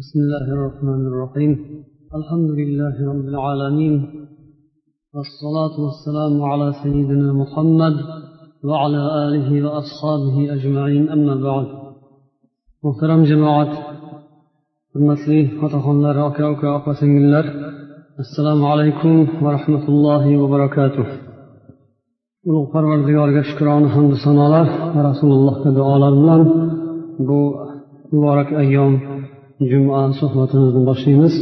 بسم الله الرحمن الرحيم. الحمد لله رب العالمين. والصلاة والسلام على سيدنا محمد وعلى آله وأصحابه أجمعين. أما بعد. محترم جماعة المسيح فتحنا الركعة وكعقسم الله السلام عليكم ورحمة الله وبركاته ulug' parvardigorga shukrona hamdu sanolar va rasululloh duolar bilan bu مبارك أيام juma suhbatimizni boshlaymiz.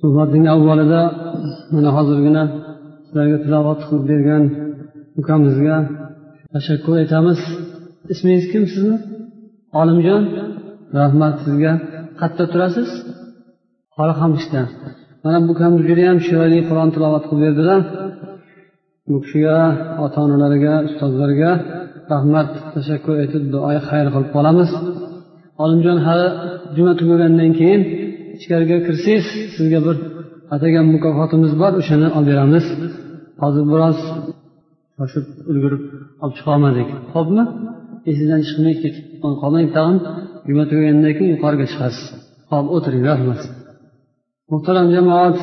Suhbatning avvalida mana hozirgina sizlarga tilovat qilib bergan ukamizga tashakkur aytamiz. Ismingiz kim sizni? Olimjon rahmat sizga. Qayerda turasiz? Qoraqamishda. Mana bu ukamiz judayam chiroyli qur'on tilovat qilib berdilar bu kishiga ota onalariga ustozlarga rahmat tashakkur aytib duoyi xayr qilib qolamiz. Olimjon hali juma tugagandan keyin ichkariga kirsangiz sizga bir atagan mukofotimiz bor o'shani olib beramiz. Hozir biroz shoshib ulgurib olib chiqolmadik ho'pmi esingizdan chiqmay ketib qolmang tag'in juma tugagandan keyin yuqoriga chiqasiz. Hop o'tiring rahmat. Muhtaram jamoat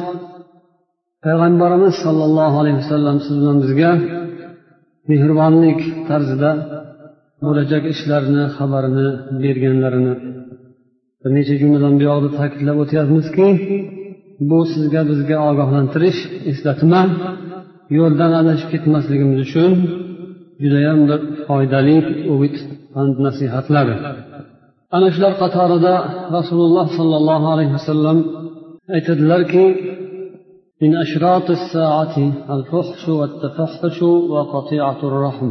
payg'ambarimiz sollallohu alayhi vasallam siz bilan bizga mehribonlik tarzida bo'lajak ishlarni xabarini berganlarini bir necha jumladan buyoqda ta'kidlab o'tyapmizki bu sizga bizga ogohlantirish eslatma yo'ldan adashib ketmasligimiz uchun judayam bir foydali umid nasihatlar ana shular qatorida rasululloh sollallohu alayhi vasallam aytadilarki من أشراط الساعة الفحش والتفحش وقطيعة الرحم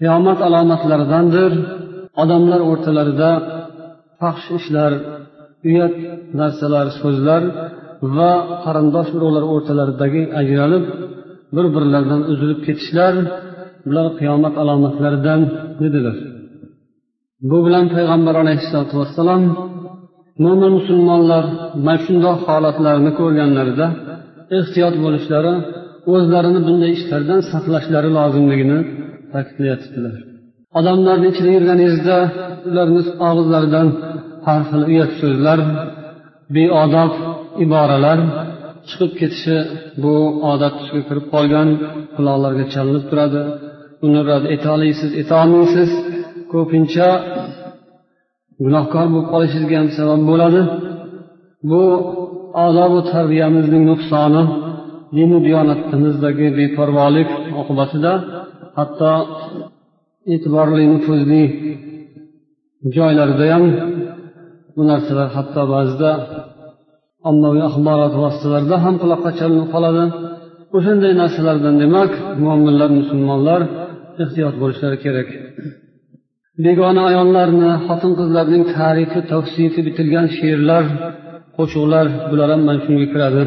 qiyomat alomatlaridandir odamlar o'rtalarida faxsh ishlar uyat narsalar so'zlar va qarindosh urug'lar o'rtalaridagi ajralib bir birlaridan uzilib ketishlar bular qiyomat alomatlaridan dedilar bu bilan payg'ambar alayhissalotu vassalom mo'min musulmonlar mana shundoq holatlarni ko'rganlarida ehtiyot bo'lishlari o'zlarini bunday ishlardan saqlashlari lozimligini ta'kidlayotibdilar. Odamlarni ichida yurganingizda ularni og'izlaridan har xil uyat so'zlar beodob iboralar chiqib ketishi bu odat tusiga kirib qolgan quloqlarga chalinib turadi. Uni rad etolmaysiz etolmaysiz ko'pincha gunohkor bo'lib qolishingizga ham sabab bo'ladi. Bu odobu tarbiyamizning nuqsoni dinu diyonatimizdagi beparvolik oqibatida hatto e'tiborli nufuzli joylarda ham bu narsalar hatto ba'zida ommaviy axborot vositalarida ham quloqqa chalinib qoladi. O'shanday narsalardan demak mo'minlar musulmonlar ehtiyot bo'lishlari kerak. Begona ayollarni xotin qizlarning tarifi tavsifi bitilgan she'rlar qo'shiqlar bular ham mana shunga kiradi.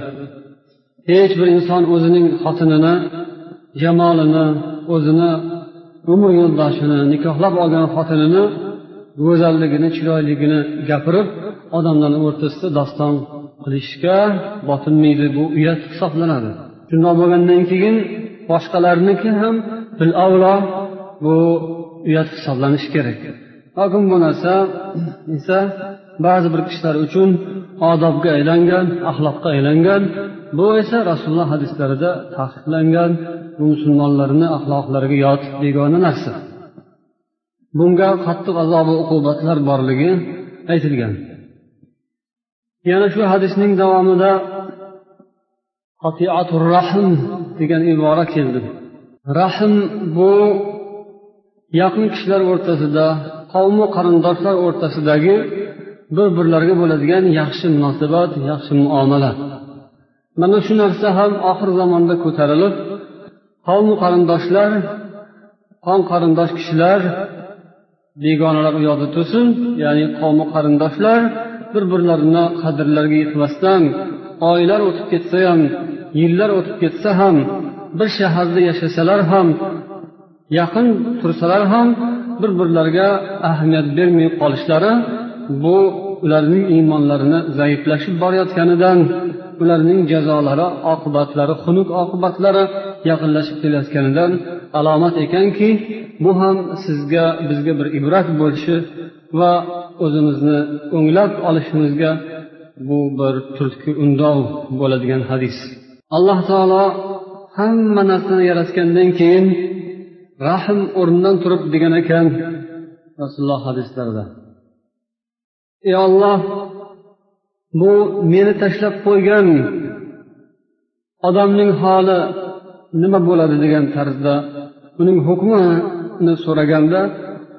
Hech bir inson o'zining xotinini jamolini o'zini umr yo'ldoshini nikohlab olgan xotinini go'zalligini chiroyligini gapirib odamlarni o'rtasida doston qilishga botinmaydi bu uyat hisoblanadi. Shundoq bo'lgandan keyin boshqalarniki ham bil avlo bu uyat hisoblanishi kerak. Lokin bu narsa esa ba'zi bir kishilar uchun odobga aylangan axloqqa aylangan bu esa rasululloh hadislarida taqiqlangan bu musulmonlarni axloqlariga yot begona narsa. Bunga qattiq azobi uqubatlar borligi aytilgan. Yana shu hadisning davomida rahm degan ibora keldi. Rahm bu yaqin kishilar o'rtasida qavmu qarindoshlar o'rtasidagi bir birlariga bo'ladigan yaxshi munosabat yaxshi muomala mana shu narsa ham oxir zamonda ko'tarilib qavmu qarindoshlar qon qarindosh kishilar begonalar u yoqda tursin ya'ni qavmu qarindoshlar bir birlarini qadrlariga yetmasdan oylar o'tib ketsa ham yillar o'tib ketsa ham bir shaharda yashasalar ham yaqin tursalar ham bir birlariga ahamiyat bermay qolishlari bu ularning iymonlarini zaiflashib borayotganidan ularning jazolari oqibatlari xunuk oqibatlari yaqinlashib kelayotganidan alomat ekanki bu ham sizga bizga bir ibrat bo'lishi va o'zimizni o'nglab olishimizga bu bir turtki undov bo'ladigan hadis. Alloh taolo hamma narsani yaratgandan keyin rahm o'rnidan turib degan ekan rasululloh hadislarida. Ey olloh bu meni tashlab qo'ygan odamning holi nima bo'ladi degan tarzda uning hukmini so'raganda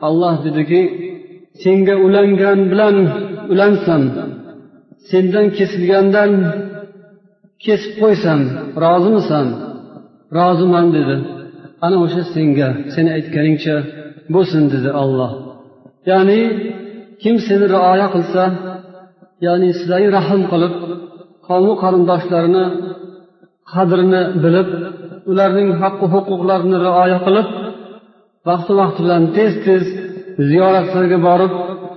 alloh dediki senga ulangan bilan ulansan sendan kesilgandan kesib qo'ysam rozimisan? Roziman dedi. Ana o'sha senga seni aytganingcha bo'lsin dedi olloh ya'ni kim seni rioya qilsa ya'ni sizlarga rahm qilib qavmi qarindoshlarini qadrini bilib ularning haqqi huquqlarini rioya qilib vaqti vaqti bilan tez tez ziyoratlarga borib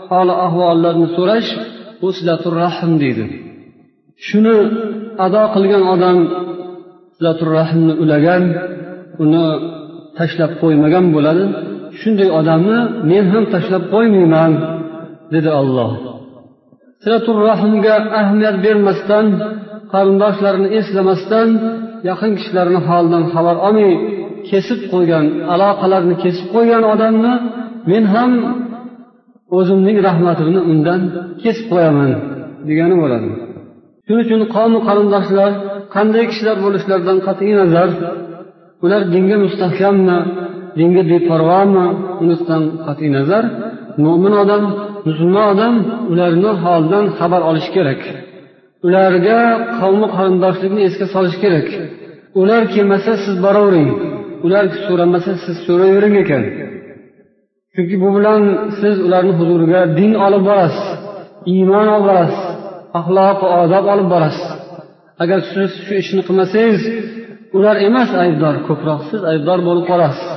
holi ahvollarini so'rash bu silatur rahm deydi. Shuni ado qilgan odam silatur rahmni ulagan uni tashlab qo'ymagan bo'ladi. Shunday odamni men ham tashlab qo'ymayman. Dedi olloh silatur rahmga ahamiyat bermasdan qarindoshlarini eslamasdan yaqin kishilarni holidan xabar olmay kesib qo'ygan aloqalarni kesib qo'ygan odamni men ham o'zimning rahmatimni undan kesib qo'yaman degani bo'ladi. Shuning uchun qavmi qarindoshlar qanday kishilar bo'lishlaridan qat'iy nazar ular dinga mustahkammi dinga beparvomi unisidan qat'iy nazar mo'min odam musulmon odam ularni holidan xabar olishi kerak. Ularga qavmi qarindoshlikni esga solish kerak. Ular kelmasa siz boravering. Ular so'ramasa siz so'rayvering ekan. Chunki bu bilan siz ularni huzuriga din olib borasiz iymon olib borasiz axloq odob olib borasiz. Agar siz shu ishni qilmasangiz ular emas aybdor ko'proq siz aybdor bo'lib qolasiz.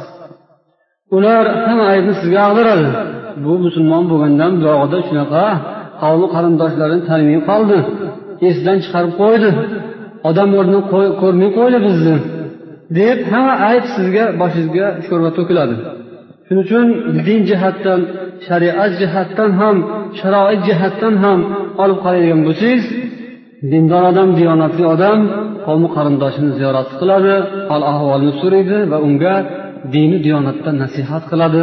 Ular hamma aybni sizga ag'daradi. Bu musulmon bo'lgandan buyog'ida shunaqa qavmi qarindoshlarini tanimay qoldi. Esidan chiqarib qo'ydi. Odam o'rnini ko'rmay qo'ydi bizni. Deb hamma ayb sizga boshingizga sho'rva to'kiladi. Shuning uchun din jihatdan shariat jihatdan ham sharoit jihatdan ham olib qaraydigan bo'lsangiz dindor odam diyonatli odam qavmi qarindoshini ziyorat qiladi hol ahvolini so'raydi va unga dini diyonatda nasihat qiladi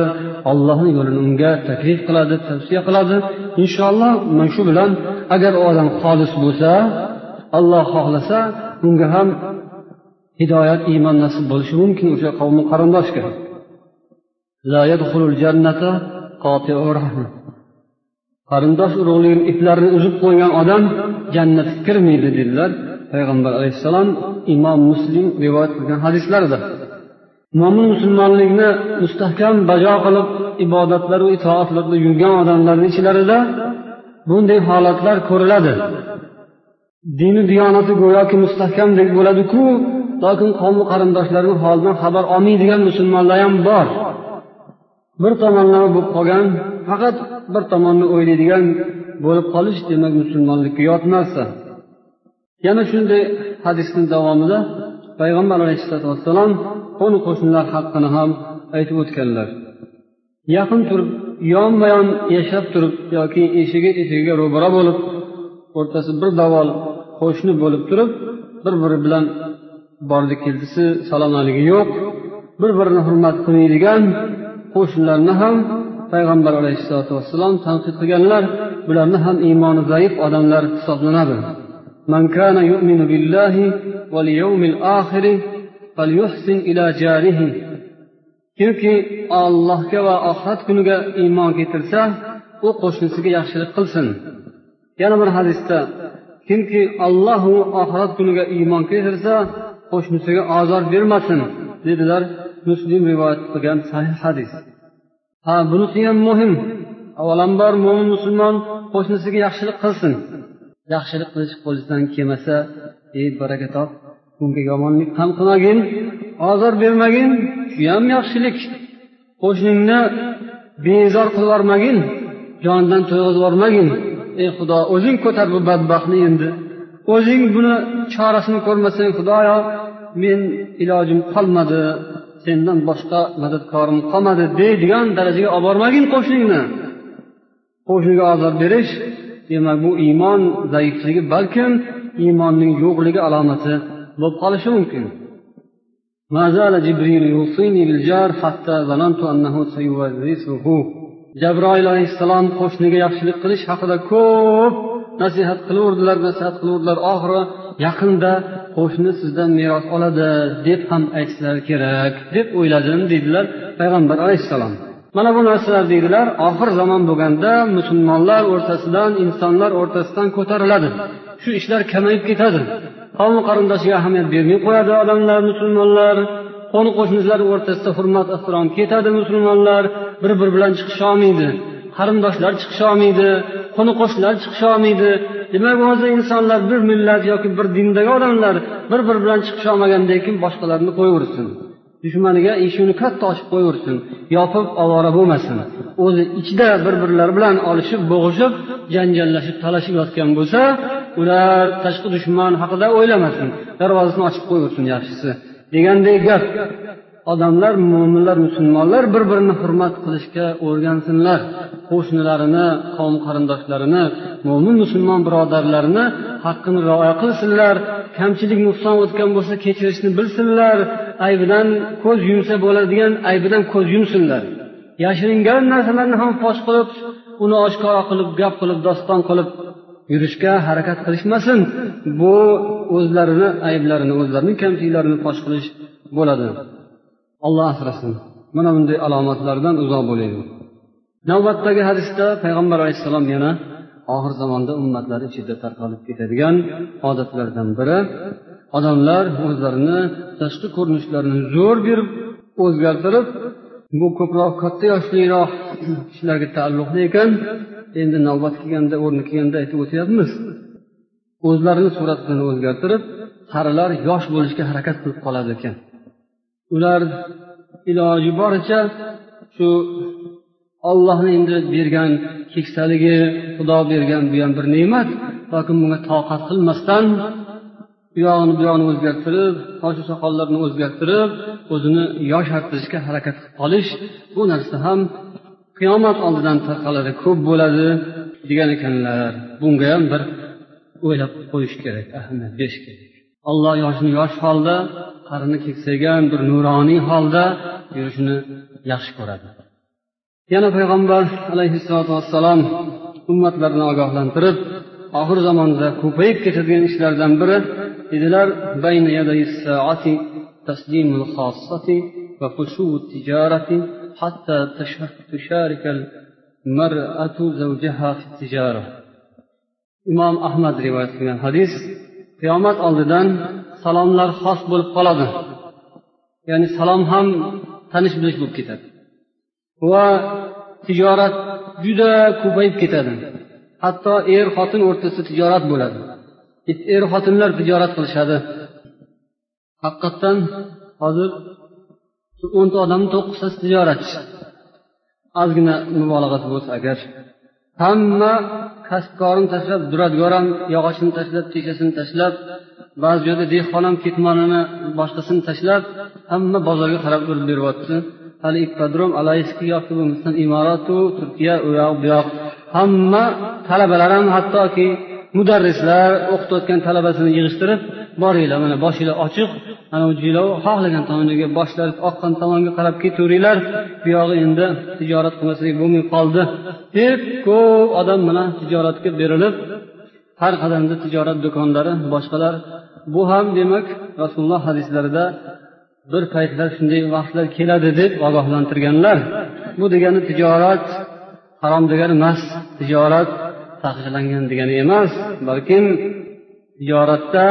ollohni yo'lini unga taklif qiladi tavsiya qiladi. Inshaalloh mana shu bilan agar u odam xolis bo'lsa alloh xohlasa unga ham hidoyat iymon nasib bo'lishi mumkin o'sha qavmi qarindoshga. Qarindosh urug'ligini iplarini uzib qo'ygan odam jannatga kirmaydi dedilar payg'ambar alayhissalom. Imom muslim rivoyat qilgan hadislarida mo'min musulmonlikni mustahkam bajo qilib ibodatlar va itoatlarda yurgan odamlarni ichlarida bunday holatlar ko'riladi. Dini diyonati go'yoki mustahkamdek bo'ladiku lokin qavmi qarindoshlarini holidan xabar olmaydigan musulmonlar ham bor. Bir tomonlama bo'lib qolgan faqat bir tomonni o'ylaydigan bo'lib qolish demak musulmonlikka yot narsa yana shunday hadisni davomida payg'ambar alayhissalotu vassalom qo'ni qo'shnilar haqqini ham aytib o'tganlar. Yaqin turib yonma yon yashab turib yoki eshigi eshigiga ro'bara bo'lib o'rtasi bir davol qo'shni bo'lib turib bir biri bilan bordi keldisi salomaligi yo'q bir birini hurmat qilmaydigan qo'shnilarni ham payg'ambar alayhissalotu vassalom tanqid qilganlar bularni ham iymoni zaif odamlar hisoblanadi. من كان يؤمن بالله واليوم الآخر فليحسن إلى جاره kimki allohga va oxirat kuniga iymon keltirsa u qo'shnisiga yaxshilik qilsin yana bir hadisda kimki allohu oxirat kuniga iymon keltirsa qo'shnisiga ozor bermasin dedilar muslim rivoyat qilgan sahih hadis ha bunisi ham muhim avvalambor mo'min musulmon qo'shnisiga yaxshilik qilsin Yaxshilik qilish qo'lidan kelmasa ey baraka top bunga yomonlik ham qilmagin ozor bermagin shu ham yaxshilik. Qo'shningni bezor qilib yubormagin jonidan to'yg'izib yubormagin ey xudo o'zing ko'tar bu badbaxtni endi. O'zing buni chorasini ko'rmasang xudoyo men ilojim qolmadi sendan boshqa madadkorim qolmadi deydigan darajaga olib bormagin qo'shningni. Qo'shniga ozor berish demak bu iymon zaifligi balkim iymonning yo'qligi alomati bo'lib qolishi mumkin. Jabroil alayhissalom qo'shniga yaxshilik qilish haqida ko'p nasihat qilaverdilar nasihat qilaverdilar oxiri yaqinda qo'shni sizdan meros oladi deb ham aytishlari kerak deb o'yladim deydilar payg'ambar alayhissalom. Mana bu narsalar deydilar oxir zamon bo'lganda musulmonlar o'rtasidan insonlar o'rtasidan ko'tariladi. Shu ishlar kamayib ketadi. Qavmi qarindoshiga ahamiyat bermay qo'yadi odamlar musulmonlar. Qo'ni qo'shnilar o'rtasida hurmat ehtirom ketadi musulmonlar. Bir biri bilan chiqisholmaydi qarindoshlar chiqisholmaydi qo'ni qo'shnilar chiqisholmaydi demak hozir insonlar bir millat yoki bir dindagi odamlar bir biri bilan chiqisholmagandan keyin boshqalarni qo'yaversin. Dushmaniga eshikni katta ochib qo'yaversin yopib ovora bo'lmasin. O'zi ichida bir birlari bilan olishib bo'g'ishib janjallashib talashib yotgan bo'lsa ular tashqi dushman haqida o'ylamasin. Darvozasini ochib qo'yaversin yaxshisi. Degandek gap. Odamlar mo'minlar musulmonlar bir birini hurmat qilishga o'rgansinlar. Qo'shnilarini qavm qarindoshlarini mo'min musulmon birodarlarini haqqini rioya qilsinlar. Kamchilik nuqson o'tgan bo'lsa kechirishni bilsinlar. Aybidan ko'z yumsa bo'ladigan aybidan ko'z yumsinlar. Yashiringan narsalarni ham fosh qilib uni oshkora qilib gap qilib doston qilib yurishga harakat qilishmasin. Bu o'zlarini ayblarini o'zlarini kamchiliklarini fosh qilish bo'ladi. Olloh asrasin. Mana bunday alomatlardan uzoq bo'laylik. Navbatdagi hadisda payg'ambar alayhissalom yana oxir zamonda ummatlar ichida tarqalib ketadigan odatlardan biri. Odamlar o'zlarini tashqi ko'rinishlarini zo'r berib o'zgartirib bu ko'proq katta yoshliroq kishilarga taalluqli ekan. Endi navbat kelganda o'rni kelganda aytib o'tyapmiz. O'zlarini suratini o'zgartirib qarilar yosh bo'lishga harakat qilib qoladi ekan. Ular iloji boricha shu ollohni endi bergan keksaligi xudo bergan bu ham bir ne'mat lokin bunga toqat qilmasdan u yog'ini bu yog'ini o'zgartirib sochu soqollarini o'zgartirib o'zini yoshartirishga harakat qilib qolish bu narsa ham qiyomat oldidan tarqaladi ko'p bo'ladi degan ekanlar. Bunga ham bir o'ylab qo'yish kerak ahamiyat berish kerak. Alloh yoshni yosh holda qarini keksaygan bir nuroniy holda yurishini yaxshi ko'radi yana payg'ambar alayhissalotu vassalom ummatlarni ogohlantirib oxir zamonda ko'payib ketadigan ishlardan biri dedilar تسليم الخاصة وفشو التجارة حتى تشارك المرأة زوجها في التجارة imom ahmad rivoyat qilgan hadis qiyomat oldidan salomlar xos bo'lib qoladi. Ya'ni salom ham tanish bilish bo'lib ketadi. Va tijorat juda ko'payib ketadi. Hatto er xotin o'rtasida tijorat bo'ladi. Er xotinlar tijorat qilishadi. Haqiqatdan hozir o'nta odamni to'qqiztasi tijoratchi ozgina mubolag'asi bo'lsa agar hamma kasbkorini tashlab duradgor ham yog'ochini tashlab teshasini tashlab ba'zi joyda dehqon ham ketmonini boshqasini tashlab hamma bozorga qarab urib beryapti. Hali ippodrom alayski yoki bo'lmasam imoratu turkiya u yoq bu yoq hamma talabalar ham hattoki mudarrislar o'qitayotgan talabasini yig'ishtirib boringlar mana boshinglar ochiq. Anavi jilov xohlagan tomoniga boshlari oqqan tomonga qarab ketaveringlar bu yog'i endi tijorat qilmasak bo'lmay qoldi. Deb ko'p odam mana tijoratga berilib har qadamda tijorat do'konlari boshqalar. Bu ham demak rasululloh hadislarida bir paytlar shunday vaqtlar keladi deb ogohlantirganlar. Bu degani tijorat harom degani emas tijorat taqiqlangan degani emas balkim tijoratda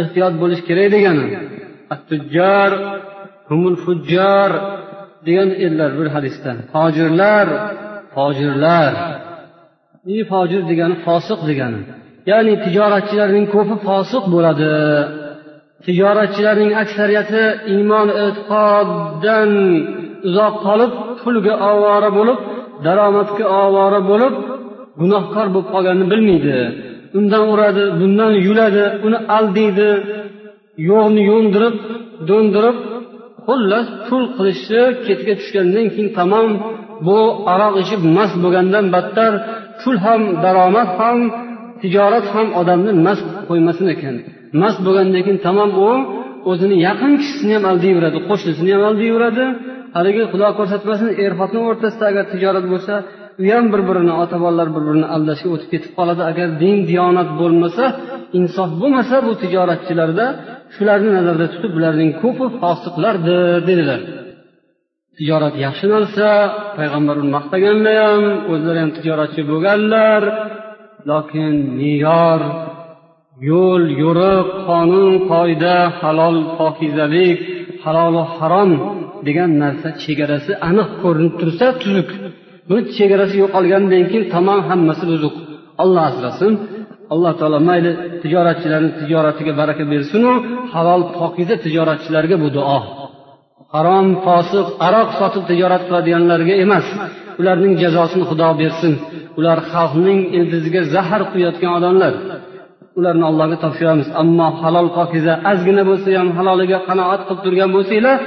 ehtiyot bo'lish kerak degani. Tujjar humul fujjar degan edilar bir hadisda fojirlar fojirlar. Fojir degani fosiq degani. Ya'ni tijoratchilarning ko'pi fosiq bo'ladi. Tijoratchilarning aksariyati iymon e'tiqoddan uzoq qolib pulga ovora bo'lib daromadga ovora bo'lib gunohkor bo'lib qolganini bilmaydi. Undan uradi bundan yuladi uni aldaydi yo'g'ni yo'ndirib do'ndirib xullas pul qilishni ketga tushgandan keyin tamom bu aroq ichib mast bo'lgandan battar pul ham daromad ham tijorat ham odamni mast qo'ymasin ekan. Mast bo'lgandan keyin tamom u o'zini yaqin kishisini ham aldayveradi qo'shnisini ham aldayveradi haligi xudo ko'rsatmasin er xotin o'rtasida agar tijorat bo'lsa u ham bir birini ota bolalar bir birini aldashga o'tib ketib qoladi. Agar din diyonat bo'lmasa insof bo'lmasa bu tijoratchilarda shularni nazarda tutib bularning ko'pi fosiqlardir dedilar. Tijorat yaxshi narsa payg'ambar uni maqtaganlar ham o'zlari ham tijoratchi bo'lganlar. Lokin me'yor yo'l yo'riq qonun qoida halol pokizalik halolu harom degan narsa chegarasi aniq ko'rinib tursa tuzuk. Bu chegarasi yo'qolgandan keyin tamom hammasi buzuq. Olloh asrasin. Alloh taolo mayli tijoratchilarni tijoratiga baraka bersinu halol pokiza tijoratchilarga bu duo. Harom fosiq aroq sotib tijorat qiladiganlarga emas ularning jazosini xudo bersin. Ular xalqning ildiziga zahar quyayotgan odamlar. Ularni allohga topshiramiz. Ammo halol pokiza ozgina bo'lsa ham haloliga qanoat qilib turgan bo'lsanglar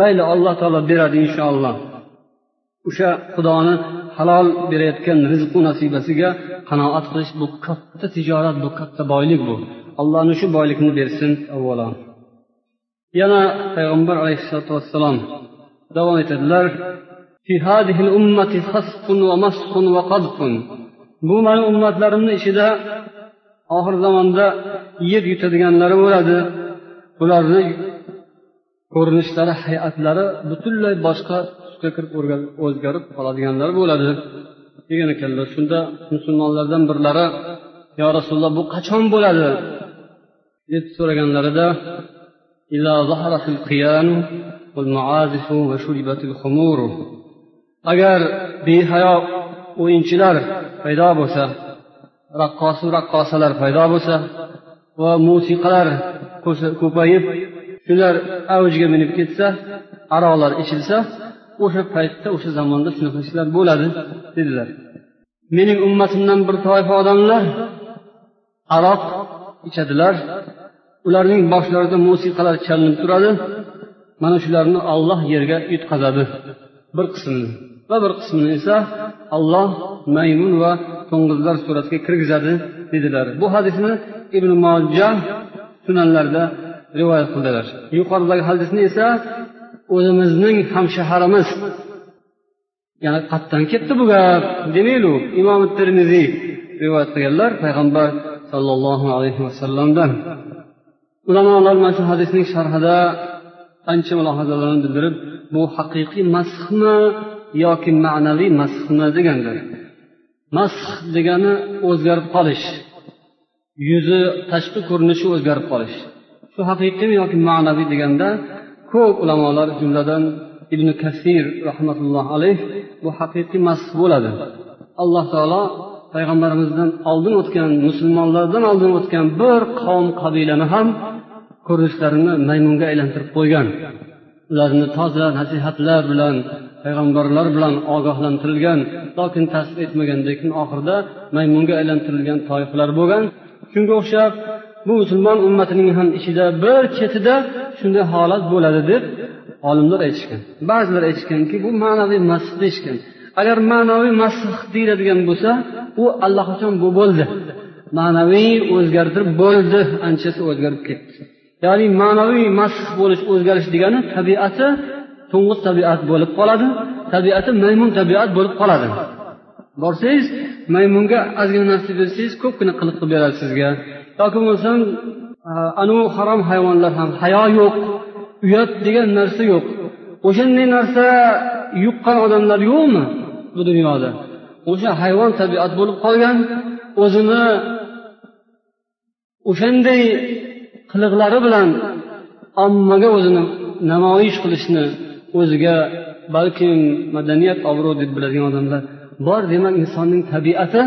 mayli alloh taolo beradi inshaalloh. O'sha xudoni halol berayotgan rizqu nasibasiga qanoat qilish bu katta tijorat bu katta boylik bu. Allohni shu boylikni bersin avvalo. Yana payg'ambar alayhissalotu vassalom davom etadilar. Bu mani ummatlarimni ichida oxir zamonda yer yutadiganlari bo'ladi. Ularni ko'rinishlari hayatlari butunlay boshqa tusga kirib o'zgarib qoladiganlar bo'ladi. Degan ekanlar shunda musulmonlardan birlari yo rasululloh bu qachon bo'ladi? deb so'raganlarida agar behayo o'yinchilar paydo bo'lsa raqqosu raqqosalar paydo bo'lsa va musiqalar ko'payib shular avjiga minib ketsa aroqlar ichilsa o'sha paytda o'sha zamonda shunaqa ishlar bo'ladi dedilar. Mening ummatimdan bir toifa odamlar aroq ichadilar. Ularning boshlarida musiqalar chalinib turadi. Mana shularni olloh yerga yutqazadi. Bir qismini. Va bir qismini esa olloh maymun va to'ng'izlar suratiga kirgizadi dedilar. Bu hadisni ibn mojja sunanlarda rivoyat qildilar. Yuqoridagi hadisni esa o'zimizning hamshaharimiz yana qayerdan ketdi bu gap? Demaylu imom termiziy rivoyat qilganlar payg'ambar sollallohu alayhi vasallamdan. Ulamolar mana shu hadisning sharhida ancha mulohazalarni bildirib bu haqiqiy mashmi yoki ma'naviy mashmi deganlar. Masx degani o'zgarib qolish yuzi tashqi ko'rinishi o'zgarib qolish. Shu haqiqiymi yoki ma'naviy deganda ko'p ulamolar jumladan ibn kasir rahmatullohi alayh bu haqiqiy masx bo'ladi. Alloh taolo payg'ambarimizdan oldin o'tgan musulmonlardan oldin o'tgan bir qavm qabilani ham ko'rinishlarini maymunga aylantirib qo'ygan. Ularni toza nasihatlar bilan payg'ambarlar bilan ogohlantirilgan lokin tasdiq etmagan lekin oxirida maymunga aylantirilgan toifalar bo'lgan. Shunga o'xshab bu musulmon ummatining ham ichida bir chetida shunday holat bo'ladi deb olimlar aytishgan. Ba'zilar aytishganki bu ma'naviy masih deyishgan. Agar ma'naviy masih deyiladigan bo'lsa u allaqachon bu bo'ldi. Ma'naviy o'zgartirib bo'ldi anchasi o'zgarib ketdi. Ya'ni ma'naviy masih bo'lish o'zgarish degani tabiati to'ng'iz tabiat bo'lib qoladi tabiati maymun tabiat bo'lib qoladi. Borsangiz maymunga ozgina narsa bersangiz ko'pgina qiliq qilib beradi sizga. Yoki bo'lmasam e, anavi harom hayvonlar ham hayo yo'q uyat degan narsa yo'q. O'shanday narsa yuqqan odamlar yo'qmi bu dunyoda? O'sha hayvon tabiat bo'lib qolgan o'zini o'shanday qiliqlari bilan ommaga o'zini namoyish qilishni o'ziga balkim madaniyat obro' deb biladigan odamlar bor demak insonning tabiati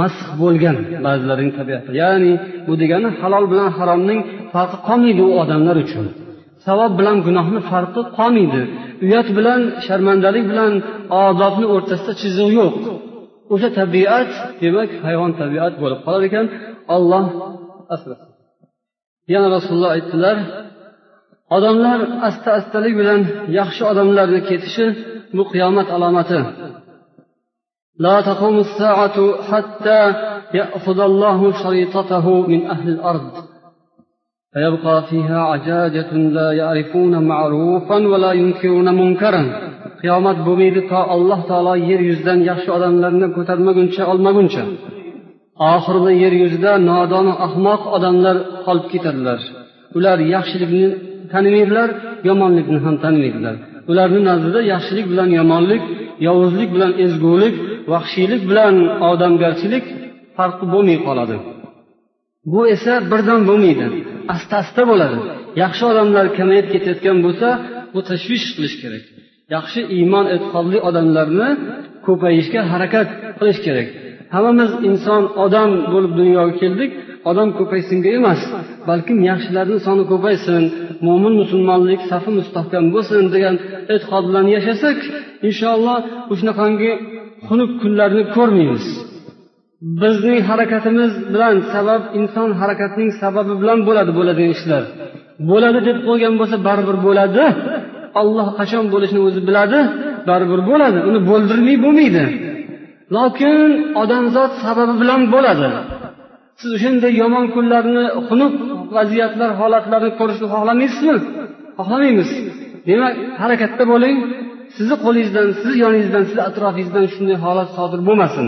masx bo'lgan ba'zilarining tabiati. Ya'ni bu degani halol bilan haromning farqi qolmaydi u odamlar uchun. Savob bilan gunohni farqi qolmaydi. Uyat bilan sharmandalik bilan odobni o'rtasida chiziq yo'q. O'sha tabiat demak hayvon tabiat bo'lib qolar ekan. Olloh asrasin. Yana rasululloh aytdilar odamlar asta astalik bilan yaxshi odamlarni ketishi bu qiyomat alomati. لا تقوم الساعة حتى يأخذ الله شريطته من أهل الأرض فيبقى فيها عجاجة لا يعرفون معروفا ولا ينكرون منكرا qiyomat bo'lmaydi to alloh taolo yer yuzidan yaxshi odamlarni ko'tarmaguncha olmaguncha oxirida yer yuzida nodonu ahmoq odamlar qolib ketadilar ular yaxshilikni tanimaydilar yomonlikni ham tanimaydilar ularni nazdida yaxshilik bilan yomonlik yovuzlik bilan ezgulik vahshiylik bilan odamgarchilik farqi bo'lmay qoladi. Bu esa birdan bo'lmaydi asta asta bo'ladi. Yaxshi odamlar kamayib ketayotgan bo'lsa bu tashvish qilish kerak. Yaxshi iymon e'tiqodli odamlarni ko'payishga harakat qilish kerak. Hammamiz inson odam bo'lib dunyoga keldik odam ko'paysinga emas balkim yaxshilarni soni ko'paysin mo'min musulmonlik safi mustahkam bo'lsin degan e'tiqod bilan yashasak inshaalloh shunaqangi xunuk kunlarni ko'rmaymiz. Bizning harakatimiz bilan sabab inson harakatining sababi bilan bo'ladi bo'ladigan ishlar. Bo'ladi deb qo'ygan bo'lsa baribir bo'ladi. Olloh qachon bo'lishini o'zi biladi baribir bo'ladi. Uni bo'ldirmay bo'lmaydi. Lokin odamzod sababi bilan bo'ladi. Siz o'shanday yomon kunlarni xunuk vaziyatlar holatlarni ko'rishni xohlamaysizmi? Xohlamaymiz. Demak harakatda bo'ling. Sizni qo'lingizdan sizni yoningizdan sizni atrofingizdan shunday holat sodir bo'lmasin.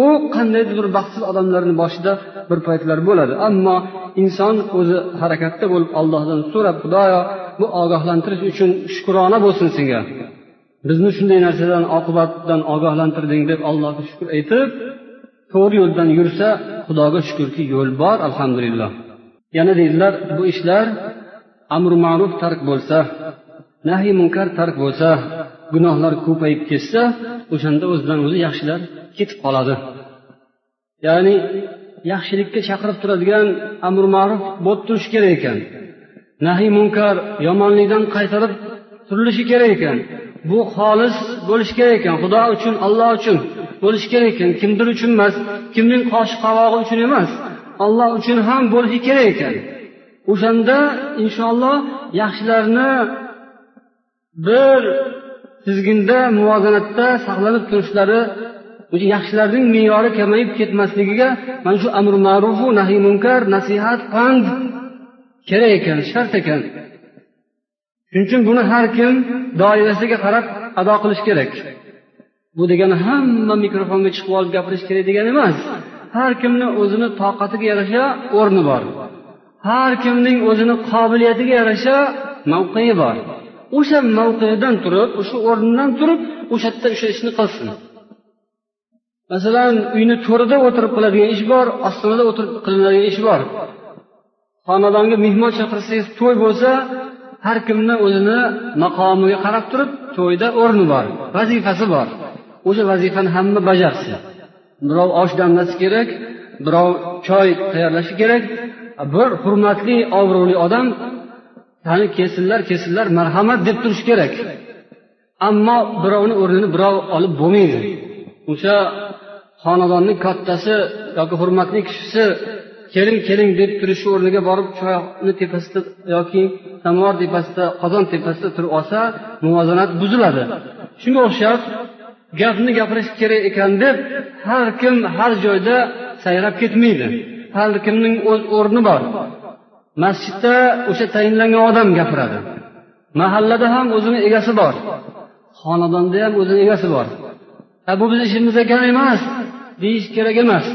U qandaydir bir baxtsiz odamlarni boshida bir paytlar bo'ladi. Ammo inson o'zi harakatda bo'lib allohdan so'rab xudoyo bu ogohlantirish uchun shukrona bo'lsin senga. Bizni shunday narsadan oqibatdan ogohlantirding deb allohga shukur aytib to'g'ri yo'ldan yursa xudoga shukurki yo'l bor alhamdulillah. Yana deydilar bu ishlar amri ma'ruf tark bo'lsa nahiy munkar tark bo'lsa gunohlar ko'payib ketsa o'shanda o'zidan o'zi yaxshilar ketib qoladi. Ya'ni yaxshilikka chaqirib turadigan amr ma'ruf bo'lib turishi kerak ekan. Nahiy munkar yomonlikdan qaytarib turilishi kerak ekan. Bu xolis bo'lishi kerak ekan xudo uchun alloh uchun bo'lishi kerak ekan. Kimdir uchun emas kimning qoshi qovog'i uchun emas olloh uchun ham bo'lishi kerak ekan. O'shanda inshaalloh yaxshilarni bir tizginda muvozanatda saqlanib turishlari yaxshilarning me'yori kamayib ketmasligiga mana shu amri ma'rufu nahiy munkar nasihat pand kerak ekan shart ekan. Shuning uchun buni har kim doirasiga qarab ado qilish kerak. Bu degani hamma mikrofonga chiqib olib gapirish kerak degani emas. Har kimni o'zini toqatiga yarasha o'rni bor. Har kimning o'zini qobiliyatiga yarasha mavqei bor. O'sha mavqedan turib o'sha o'rnidan turib o'sha yerda o'sha ishni qilsin. Masalan uyni to'rida o'tirib qiladigan ish bor ostonada o'tirib qilinadigan ish bor. Xonadonga mehmon chaqirsangiz to'y bo'lsa har kimni o'zini maqomiga qarab turib to'yda o'rni bor vazifasi bor. O'sha vazifani hamma bajarsin. Birov osh damlashi kerak birov choy tayyorlashi kerak. Bir hurmatli obro'li odam qani kelsinlar kelsinlar marhamat deb turish kerak. Ammo birovni o'rnini birov olib bo'lmaydi. O'sha xonadonni kattasi yoki hurmatli kishisi keling keling deb turishi o'rniga borib choyni tepasida yoki samovar tepasida qozon tepasida turib olsa muvozanat buziladi. Shunga o'xshab gapni gapirish kerak ekan deb har kim har joyda sayrab ketmaydi. Har kimning o'z o'rni bor. Masjidda o'sha tayinlangan odam gapiradi. Mahallada ham o'zini egasi bor. Xonadonda ham o'zini egasi bor. Bu bizni ishimiz ekan emas deyish kerak emas.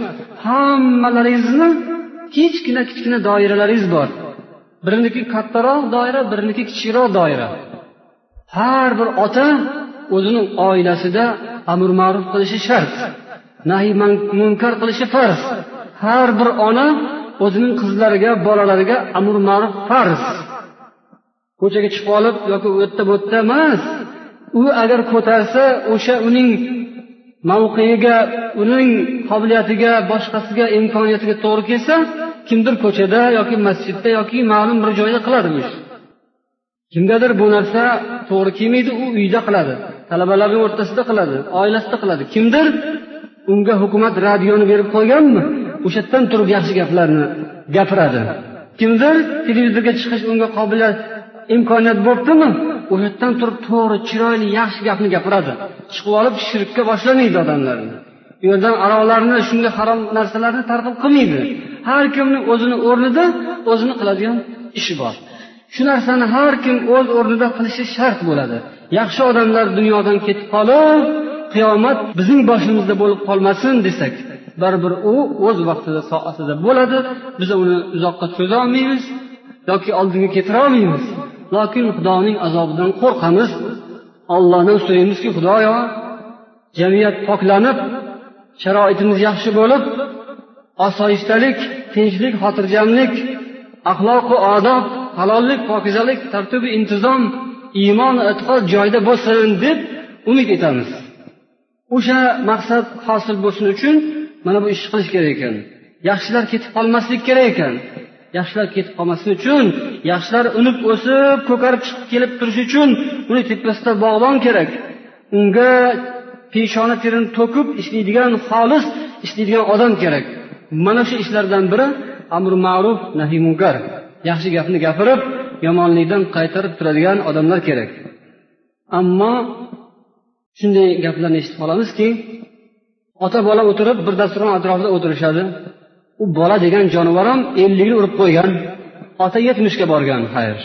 Hammalaringizni kichkina kichkina doiralaringiz bor. Biriniki kattaroq doira biriniki kichikroq doira. Har bir ota o'zini oilasida amr ma'ruf qilishi shart. Nahiy munkar qilishi farz. Har bir ona o'zining qizlariga bolalariga amr ma'ruf farz. Ko'chaga chiqib olib yoki u yerda bu yerda emas u agar ko'tarsa o'sha uning mavqeiga uning qobiliyatiga boshqasiga imkoniyatiga to'g'ri kelsa kimdir ko'chada yoki masjidda yoki ma'lum bir joyda qiladi bu kimgadir bu narsa to'g'ri kelmaydi u uyda qiladi talabalarni o'rtasida qiladi oilasida qiladi. Kimdir unga hukumat radioni berib qo'yganmi? O'sha yerdan turib yaxshi gaplarni gapiradi. Kimdir televizorga chiqish unga qobiliyat imkoniyat bo'libdimi? O'sha yerdan turib to'g'ri chiroyli yaxshi gapni gapiradi. Chiqib olib shirkka boshlamaydi odamlarni u yerdan aroqlarni shunga harom narsalarni targ'ib qilmaydi. Har kimni o'zini o'rnida o'zini qiladigan ishi bor. Shu narsani har kim o'z o'rnida qilishi shart bo'ladi. Yaxshi odamlar dunyodan ketib qolib qiyomat bizning boshimizda bo'lib qolmasin desak baribir u o'z vaqtida soatida bo'ladi. Biz uni uzoqqa cho'za olmaymiz yoki oldinga keltira olmaymiz lokin xudoning azobidan qo'rqamiz. Ollohdan so'raymizki xudoyo jamiyat poklanib sharoitimiz yaxshi bo'lib osoyishtalik tinchlik xotirjamlik axloqu odob halollik pokizalik tartibi intizom iymon e'tiqod joyida bo'lsin deb umid etamiz. O'sha maqsad hosil bo'lsin uchun mana bu ishni qilish kerak ekan. Yaxshilar ketib qolmaslik kerak ekan. Yaxshilar ketib qolmasligi uchun yaxshilar unib o'sib ko'karib chiqib kelib turishi uchun uni tepasida bog'bon kerak. Unga peshona terini to'kib ishlaydigan xolis ishlaydigan odam kerak. Mana shu ishlardan biri amr ma'ruf nahiy munkar. Yaxshi gapni gapirib yomonlikdan qaytarib turadigan odamlar kerak. Ammo shunday gaplarni eshitib qolamizki ota bola o'tirib bir dasturxon atrofida o'tirishadi. U bola degan jonivor ham ellikni urib qo'ygan ota yetmishga borgan xayr.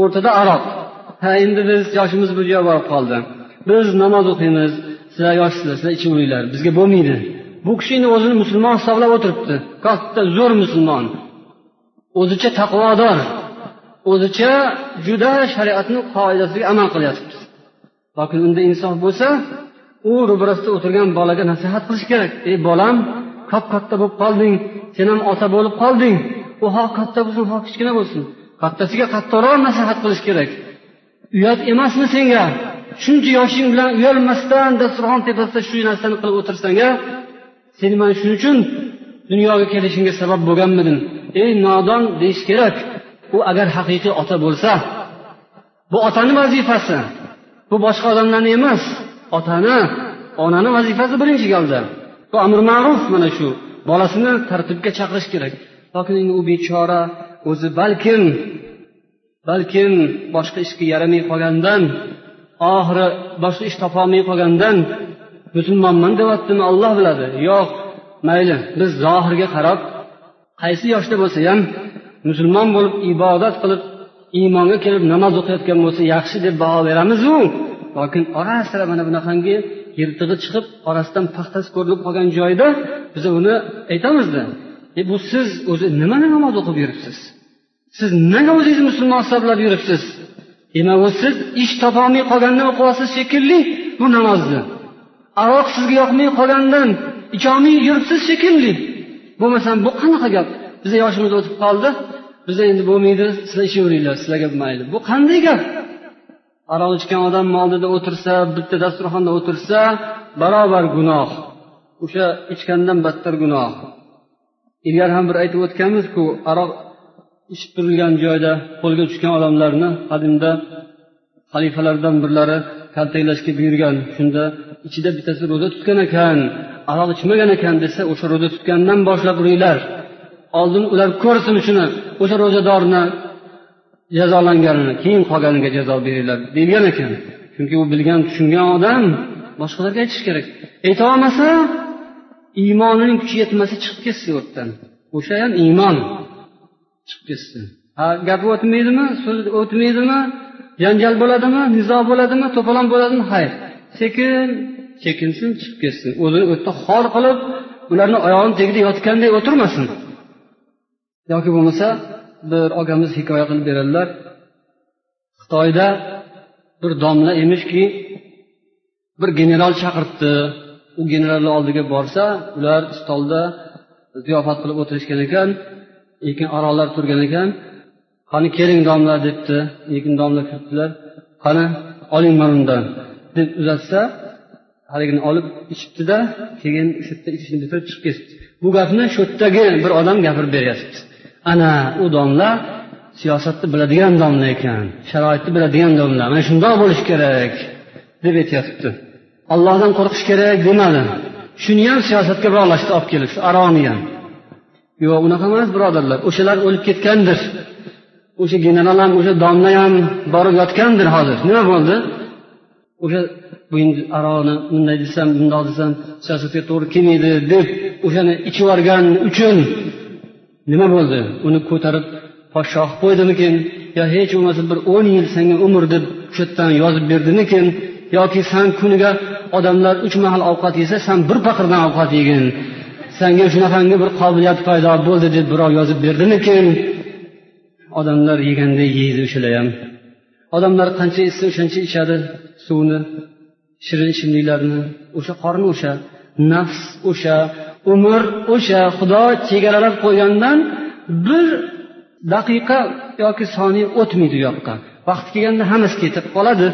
O'rtada aroq. Ha endi biz yoshimiz bu joyga borib qoldi. Biz namoz o'qiymiz sizlar yoshsizlar sizlar ichaveringlar bizga bo'lmaydi. Bu kishi endi o'zini musulmon hisoblab o'tiribdi. Katta zo'r musulmon. O'zicha taqvodor. O'zicha juda shariatni qoidasiga amal qilyapti. Lokin unda insof bo'lsa u ro'barasida o'tirgan bolaga nasihat qilish kerak. Ey bolam kop katta bo'lib qolding sen ham ota bo'lib qolding u ho katta bo'lsin ho kichkina bo'lsin kattasiga kattaroq nasihat qilish kerak. Uyat emasmi senga? Shuncha yoshing bilan uyalmasdan dasturxon tepasida shu narsani qilib o'tirsang a seni mana shuning uchun dunyoga kelishingga sabab bo'lganmidim. Ey nodon deyish kerak. U agar haqiqiy ota bo'lsa bu otani vazifasi bu boshqa odamlarni emas. Otani onani vazifasi birinchi galda bu amr ma'ruf mana shu. Bolasini tartibga chaqirish kerak. Lokin endi u bechora o'zi balkim balkim boshqa ishga yaramay qolgandan oxiri boshqa ish topolmay qolgandan musulmonman deyaptimi olloh biladi. Yo'q mayli biz zohirga qarab qaysi yoshda bo'lsa ham musulmon bo'lib ibodat qilib iymonga kelib namoz o'qiyotgan bo'lsa yaxshi deb baho beramizu. Lokin ora sira mana bunaqangi yirtig'i chiqib orasidan paxtasi ko'rinib qolgan joyda biz uni aytamizda e bu siz o'zi nimani namoz o'qib yuribsiz? Siz nega o'zingizni musulmon hisoblab yuribsiz? Demak u siz ish topolmay qolgandan o'qiyapsiz shekilli bu namozni. Aroq sizga yoqmay qolgandan icholmay yuribsiz shekilli. Bo'lmasam bu qanaqa gap? Bizni yoshimiz o'tib qoldi. Biza endi bo'lmaydi sizlar ishaveringlar sizlarga mayli. Bu qanday gap? Aroq ichgan odam oldida o'tirsa bitta dasturxonda o'tirsa barobar gunoh. O'sha ichgandan battar gunoh. Ilgari ham bir aytib o'tganmizku aroq ichib turilgan joyda qo'lga tushgan odamlarni qadimda xalifalardan birlari kaltaklashga buyurgan shunda ichida bittasi ro'za tutgan ekan aroq ichmagan ekan desa o'sha ro'za tutgandan boshlab uringlar. Oldin ular ko'rsin shuni o'sha ro'zadorni jazolanganini keyin qolganiga jazo beringlar deyilgan ekan. Chunki u bilgan tushungan odam boshqalarga aytish kerak. Aytolmasa iymonining kuchi yetmasa chiqib ketsin o'rtadan yerdan o'sha ham iymon. Chiqib ketsin. Ha gapi o'tmaydimi? So'zi o'tmaydimi? Janjal bo'ladimi? Nizo bo'ladimi? To'polon bo'ladimi? Hayr. Sekin chekinsin chiqib ketsin. O'zini o'tda xor qilib ularni oyog'ini tagida yotganday o'tirmasin. Yoki bo'lmasa bir ogamiz hikoya qilib beradilar. Xitoyda bir domla emishki bir general chaqiribdi. U generalni oldiga borsa ular stolda ziyofat qilib o'tirishgan ekan lekin aroqlar turgan ekan. Qani keling domla? debdi. Lekin domla kiribdilar. Qani oling mana undan deb uzatsa haligini olib ichibdida keyin shu yerda ichishni bitirib chiqib ketibdi bu gapni shu yerdagi bir odam gapirib beryapti. Ana u domla siyosatni biladigan domla ekan sharoitni biladigan domla mana shundoq bo'lishi kerak deb aytyapti. Ollohdan qo'rqish kerak demadi. Shuni ham siyosatga bog'lashdi olib kelib shu aroni ham. Yo'q unaqa emas birodarlar. O'shalar o'lib ketgandir. O'sha general ham o'sha domla ham borib yotgandir hozir. Nima bo'ldi? O'sha bu endi aroni bunday desam bundoq desam siyosatga to'g'ri kelmaydi deb o'shani ichib yuborgani uchun nima bo'ldi? Uni ko'tarib podshoh qo'ydimikin? Yo hech bo'lmasa bir o'n yil senga umr deb shu yerdan yozib berdimikin? Yoki san kuniga odamlar uch mahal ovqat yesa san bir paqirdan ovqat yegin. Sanga shunaqangi bir qobiliyat paydo bo'ldi deb birov yozib berdimikin? Odamlar yeganday yeydi o'shalar ham odamlar qancha ichsa o'shancha ichadi. Suvni shirin ichimliklarni o'sha qorni o'sha nafs o'sha umr o'sha xudo chegaralab qo'ygandan bir daqiqa yoki soniya o'tmaydi u yoqqa. Vaqti kelganda hammasi ketib qoladi.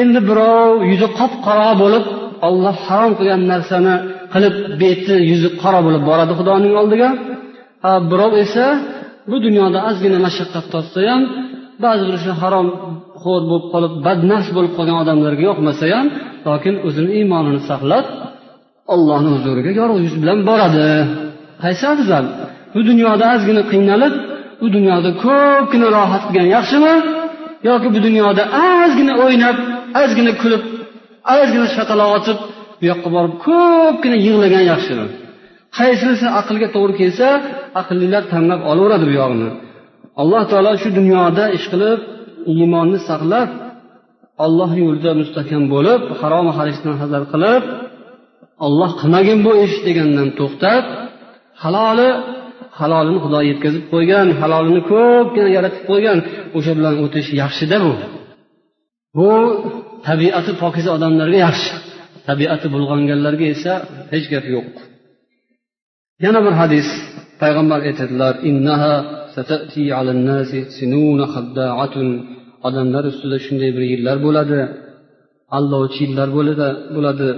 Endi birov yuzi qop qora bo'lib olloh harom qilgan narsani qilib beti yuzi qora bo'lib boradi xudoning oldiga. Birov esa bu dunyoda ozgina mashaqqat tortsa ham ba'zi bir o'sha harom xo'r bo'lib qolib badnafs bo'lib qolgan odamlarga yoqmasa ham lokin o'zini iymonini saqlab ollohni huzuriga yorug' yuz bilan boradi. Qaysi afzal bu dunyoda ozgina qiynalib bu dunyoda ko'pgina rohat qilgan yaxshimi? Yoki bu dunyoda ozgina o'ynab ozgina kulib ozgina shapaloq otib bu yoqqa borib ko'pgina yig'lagan yaxshimi? Qaysinisi aqlga to'g'ri kelsa aqllilar tanlab olaveradi bu yog'ini alloh taolo shu dunyoda ish qilib iymonni saqlab alloh yo'lida mustahkam bo'lib harom harisdan hazar qilib olloh qilmagin bu ish degandan to'xtab haloli halolini xudo yetkazib qo'ygan halolini ko'pgina yaratib qo'ygan o'sha bilan o'tish yaxshida bu. Bu tabiati pokiza odamlarga yaxshi. Tabiati bulg'anganlarga esa hech gap yo'q. Yana bir hadis payg'ambar aytadilar odamlar ustida shunday bir yillar bo'ladi aldovchi yillar bo'ladi.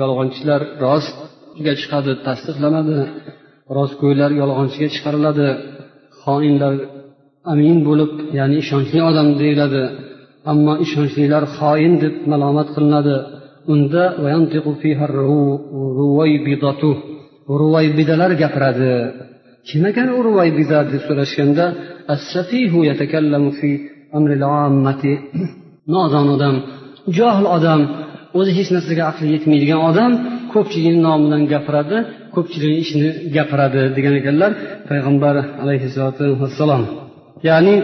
Yolg'onchilar rostga chiqadi tasdiqlanadi rostgo'ylar yolg'onchiga chiqariladi xoinlar amin bo'lib ya'ni ishonchli odam deyiladi ammo ishonchlilar xoin deb malomat qilinadi unda ruvaybidalar gapiradi kim ekan u ruvaybida deb so'rashganda nodon odam johil odam o'zi hech narsaga aqli yetmaydigan odam ko'pchilikni nomidan gapiradi ko'pchilikni ishini gapiradi degan ekanlar. Payg'ambar alayhissalotu vassalom. Ya'ni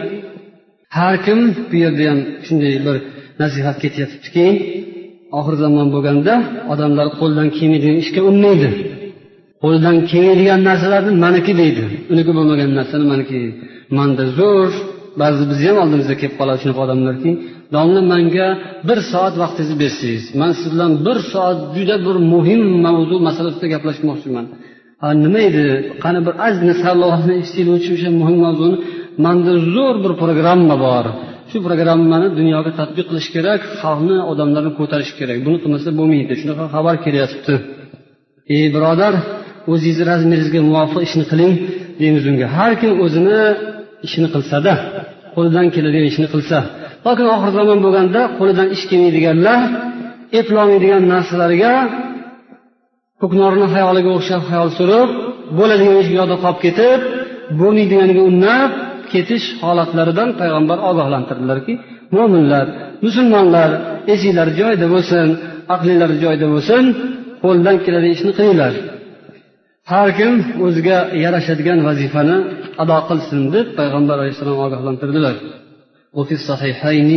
har kim bu yerda ham shunday bir nasihat ketyaptiki oxir zamon bo'lganda odamlar qo'ldan kelmaydigan ishga unnaydi qo'lidan kelmaydigan narsalarni maniki deydi. Uniki bo'lmagan narsani maniki. Manda zo'r ba'zi bizni ham oldimizga kelib qoladi shunaqa odamlarki domla manga bir soat vaqtingizni bersangiz man siz bilan bir soat juda bir muhim mavzu masala ustida gaplashmoqchiman. Ha nima edi? Qani bir ozgina sarlavhani eshitaylikchi o'sha muhim mavzuni manda zo'r bir programma bor. Shu programmani dunyoga tadbiq qilish kerak xalqni odamlarni ko'tarish kerak. Buni qilmasa bo'lmaydi. Shunaqa xabar kelyapti. Ey birodar o'zingizni razmeringizga muvofiq ishni qiling deymiz unga. Har kim o'zini ishini qilsada qo'lidan keladigan ishni qilsa lokin oxir zamon bo'lganda qo'lidan ish kelmaydiganlar eplolmaydigan narsalarga ko'knorni xayoliga o'xshab hayol surib bo'ladigan ish yoqda qolib ketib bo'lmaydiganiga unnab ketish holatlaridan payg'ambar ogohlantirdilarki mo'minlar musulmonlar esinglar joyida bo'lsin aqlinglar joyida bo'lsin qo'ldan keladigan ishni qilinglar. Har kim o'ziga yarashadigan vazifani ado qilsin deb payg'ambar alayhissalom ogohlantirdilar. وفي الصحيحين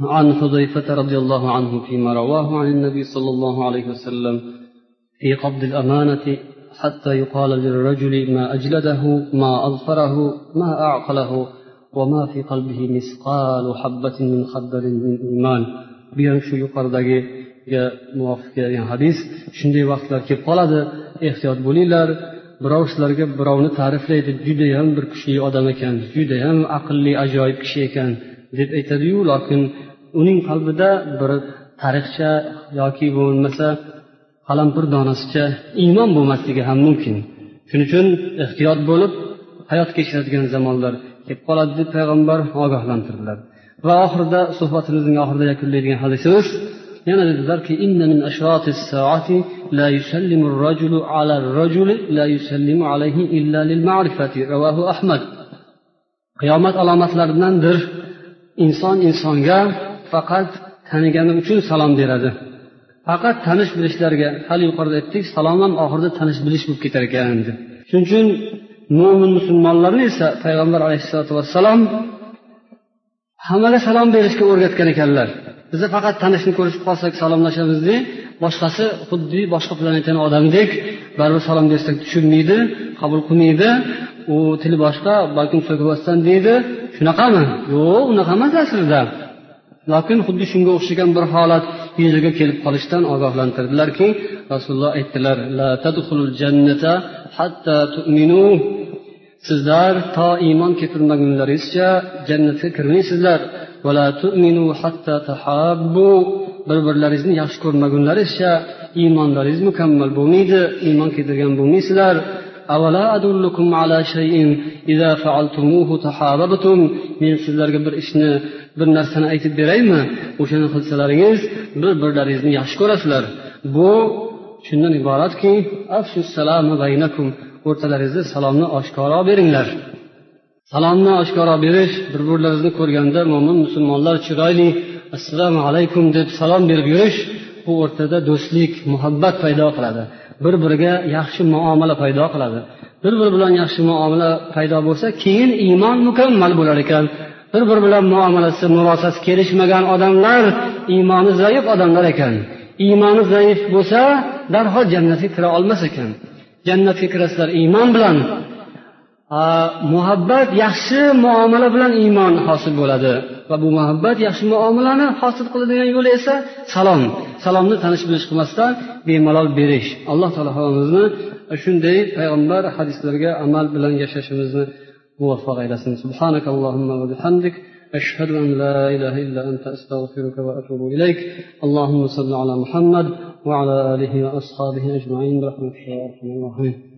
عن حذيفة رضي الله عنه فيما رواه عن النبي صلى الله عليه وسلم في قبض الأمانة حتى يقال للرجل ما أجلده ما أظفره ما أعقله وما في قلبه مثقال حبة من خردل من إيمان. بيان شو yuqoridagi muvofiq kelgan hadis shunday vaqtlar kelib qoladi ehtiyot bo'linglar birov sizlarga birovni ta'riflaydi judayam bir kuchli odam ekan judayam aqlli ajoyib kishi ekan deb aytadiyu lokin uning qalbida bir tarixcha yoki bo'lmasa qalampir donasicha iymon bo'lmasligi ham mumkin. Shuning uchun ehtiyot bo'lib hayot kechiradigan zamonlar kelib qoladi deb payg'ambar ogohlantirdilar. Va oxirida suhbatimizning oxirida yakunlaydigan hadisimiz yana dedilarki qiyomat alomatlaridandir. Inson insonga faqat tanigani uchun salom beradi. Faqat tanish bilishlarga hali yuqorida aytdik salom ham oxirida tanish bilish bo'lib ketar ekan deb. Shuning uchun mo'min musulmonlarni esa payg'ambar alayhissalotu vassalom hammaga salom berishga o'rgatgan ekanlar. Biza faqat tanishni ko'rishib qolsak salomlashamizda boshqasi xuddi boshqa planetani odamidek baribir salom bersak tushunmaydi qabul qilmaydi. U tili boshqa balkim so'kibosdan deydi shunaqami? Yo'q unaqa emas aslida. Lokin xuddi shunga o'xshagan bir holat yuzaga kelib qolishdan ogohlantirdilarki rasululloh aytdilar sizlar to iymon keltirmagunlaringizcha jannatga kirmaysizlar. Bir birlaringizni yaxshi ko'rmagunlaringizcha iymonlaringiz mukammal bo'lmaydi iymon keltirgan bo'lmaysizlar. men sizlarga bir ishni bir narsani aytib beraymi? O'shani qilsalaringiz bir birlaringizni yaxshi ko'rasizlar. Bu shundan iboratki o'rtalaringizda salomni oshkoro beringlar. Salomni oshkoro berish bir birlaringizni ko'rganda mo'min musulmonlar chiroyli assalomu alaykum deb salom berib yurish bu o'rtada do'stlik muhabbat paydo qiladi. Bir biriga yaxshi muomala paydo qiladi. Bir biri bilan yaxshi muomala paydo bo'lsa keyin iymon mukammal bo'lar ekan. Bir biri bilan muomalasi murosasi kelishmagan odamlar iymoni zaif odamlar ekan. Iymoni zaif bo'lsa darhol jannatga kira olmas ekan. Jannatga kirasizlar iymon bilan. muhabbat yaxshi muomala bilan iymon hosil bo'ladi va bu muhabbat yaxshi muomalani hosil qiladigan yo'li esa salom salomni tanish bilish qilmasdan bemalol berish alloh taolo hammamizni shunday payg'ambar hadislariga amal bilan yashashimizni muvaffaq aylasin سبحانك اللهم وبحمدك أشهد أن لا إله إلا أنت أستغفرك وأتوب إليك اللهم صل على محمد وعلى آله وأصحابه أجمعين برحمتك يا أرحم الراحمين